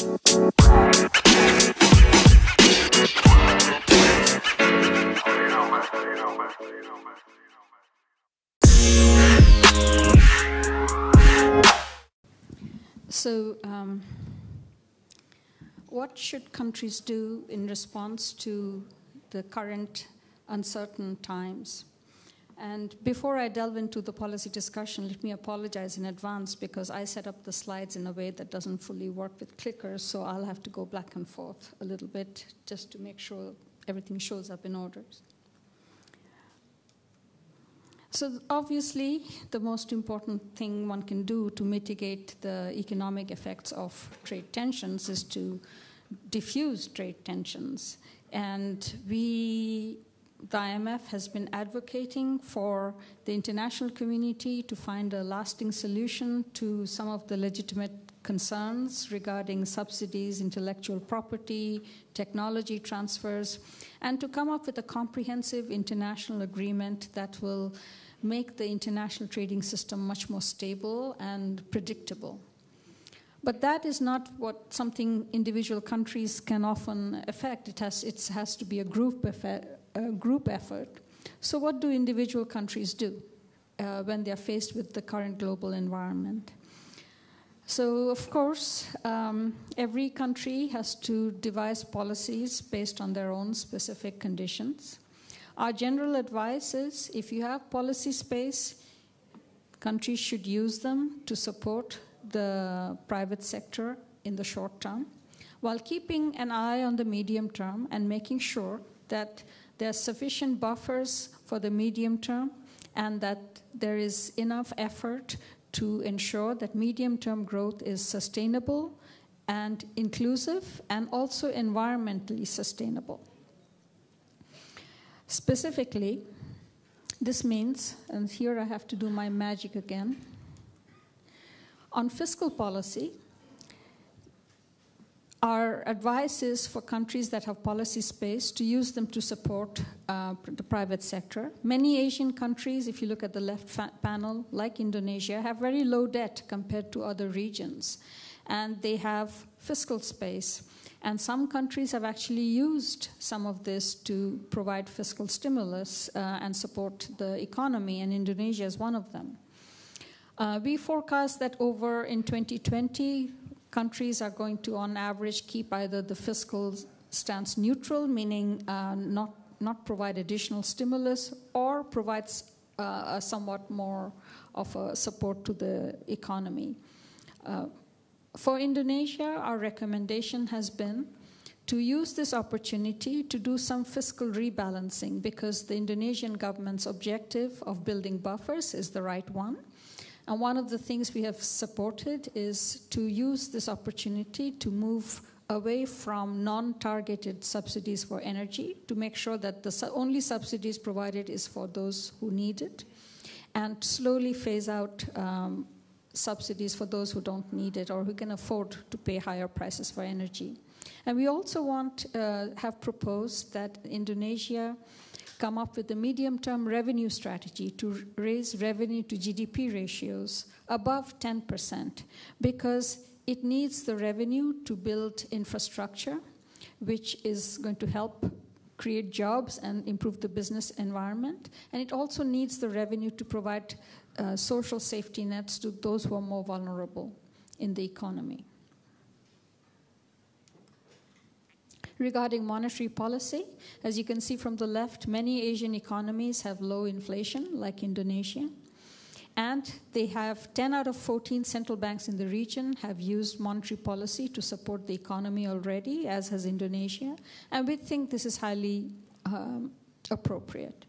So, um, what should countries do in response to the current uncertain times? And before I delve into the policy discussion, let me apologize in advance because I set up the slides in a way that doesn't fully work with clickers, so I'll have to go back and forth a little bit just to make sure everything shows up in order. So, obviously, the most important thing one can do to mitigate the economic effects of trade tensions is to diffuse trade tensions. And we the IMF has been advocating for the international community to find a lasting solution to some of the legitimate concerns regarding subsidies, intellectual property, technology transfers, and to come up with a comprehensive international agreement that will make the international trading system much more stable and predictable. But that is not what something individual countries can often affect. It has, it has to be a group effect a group effort. So, what do individual countries do uh, when they are faced with the current global environment? So, of course, um, every country has to devise policies based on their own specific conditions. Our general advice is if you have policy space, countries should use them to support the private sector in the short term, while keeping an eye on the medium term and making sure that there are sufficient buffers for the medium term and that there is enough effort to ensure that medium term growth is sustainable and inclusive and also environmentally sustainable. Specifically, this means, and here I have to do my magic again, on fiscal policy, our advice is for countries that have policy space to use them to support uh, the private sector. Many Asian countries, if you look at the left panel, like Indonesia, have very low debt compared to other regions, and they have fiscal space. And some countries have actually used some of this to provide fiscal stimulus uh, and support the economy, and Indonesia is one of them. Uh, we forecast that over in 2020, countries are going to, on average, keep either the fiscal stance neutral, meaning uh, not, not provide additional stimulus, or provides uh, somewhat more of a support to the economy. Uh, for Indonesia, our recommendation has been to use this opportunity to do some fiscal rebalancing because the Indonesian government's objective of building buffers is the right one. And one of the things we have supported is to use this opportunity to move away from non targeted subsidies for energy to make sure that the su- only subsidies provided is for those who need it and slowly phase out um, subsidies for those who don't need it or who can afford to pay higher prices for energy. And we also want, uh, have proposed that Indonesia come up with a medium term revenue strategy to raise revenue to GDP ratios above 10% because it needs the revenue to build infrastructure, which is going to help create jobs and improve the business environment. And it also needs the revenue to provide uh, social safety nets to those who are more vulnerable in the economy. Regarding monetary policy, as you can see from the left, many Asian economies have low inflation, like Indonesia. And they have 10 out of 14 central banks in the region have used monetary policy to support the economy already, as has Indonesia. And we think this is highly um, appropriate.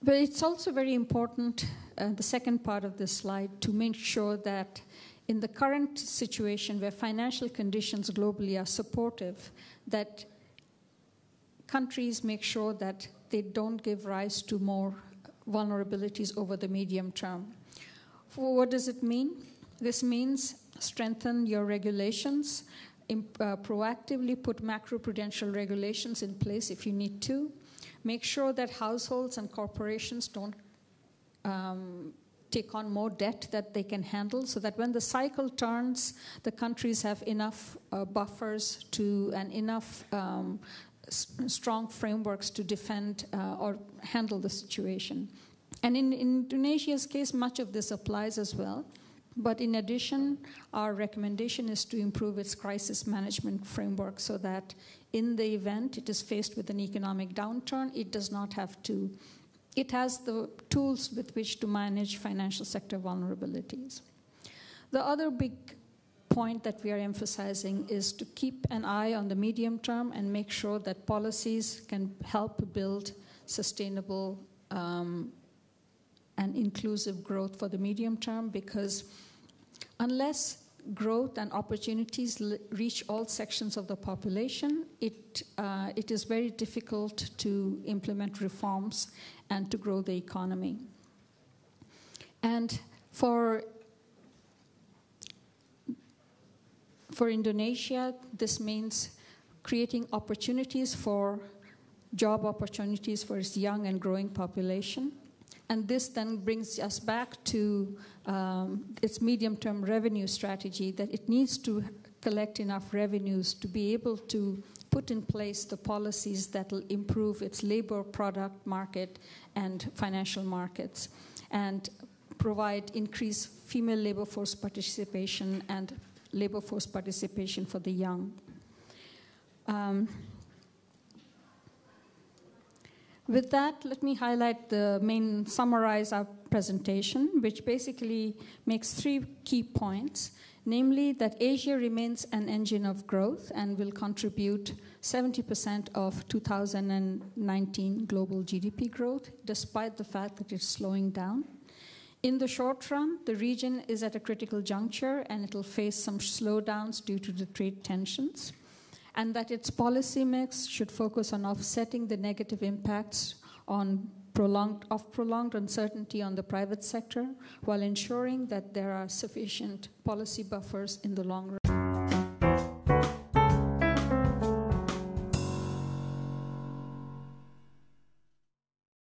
But it's also very important, uh, the second part of this slide, to make sure that in the current situation where financial conditions globally are supportive, that countries make sure that they don't give rise to more vulnerabilities over the medium term. For what does it mean? This means strengthen your regulations, uh, proactively put macroprudential regulations in place if you need to. Make sure that households and corporations don't um, take on more debt that they can handle so that when the cycle turns, the countries have enough uh, buffers to and enough um, s- strong frameworks to defend uh, or handle the situation. And in, in Indonesia's case, much of this applies as well. But in addition, our recommendation is to improve its crisis management framework so that in the event it is faced with an economic downturn, it does not have to, it has the tools with which to manage financial sector vulnerabilities. The other big point that we are emphasizing is to keep an eye on the medium term and make sure that policies can help build sustainable um, and inclusive growth for the medium term because unless growth and opportunities reach all sections of the population, it, uh, it is very difficult to implement reforms and to grow the economy. And for, for Indonesia, this means creating opportunities for job opportunities for its young and growing population and this then brings us back to um, its medium term revenue strategy that it needs to collect enough revenues to be able to put in place the policies that will improve its labor product market and financial markets and provide increased female labor force participation and labor force participation for the young. Um, with that, let me highlight the main, summarize our presentation, which basically makes three key points. Namely, that Asia remains an engine of growth and will contribute 70% of 2019 global GDP growth, despite the fact that it's slowing down. In the short run, the region is at a critical juncture and it'll face some slowdowns due to the trade tensions and that its policy mix should focus on offsetting the negative impacts on prolonged, of prolonged uncertainty on the private sector while ensuring that there are sufficient policy buffers in the long run.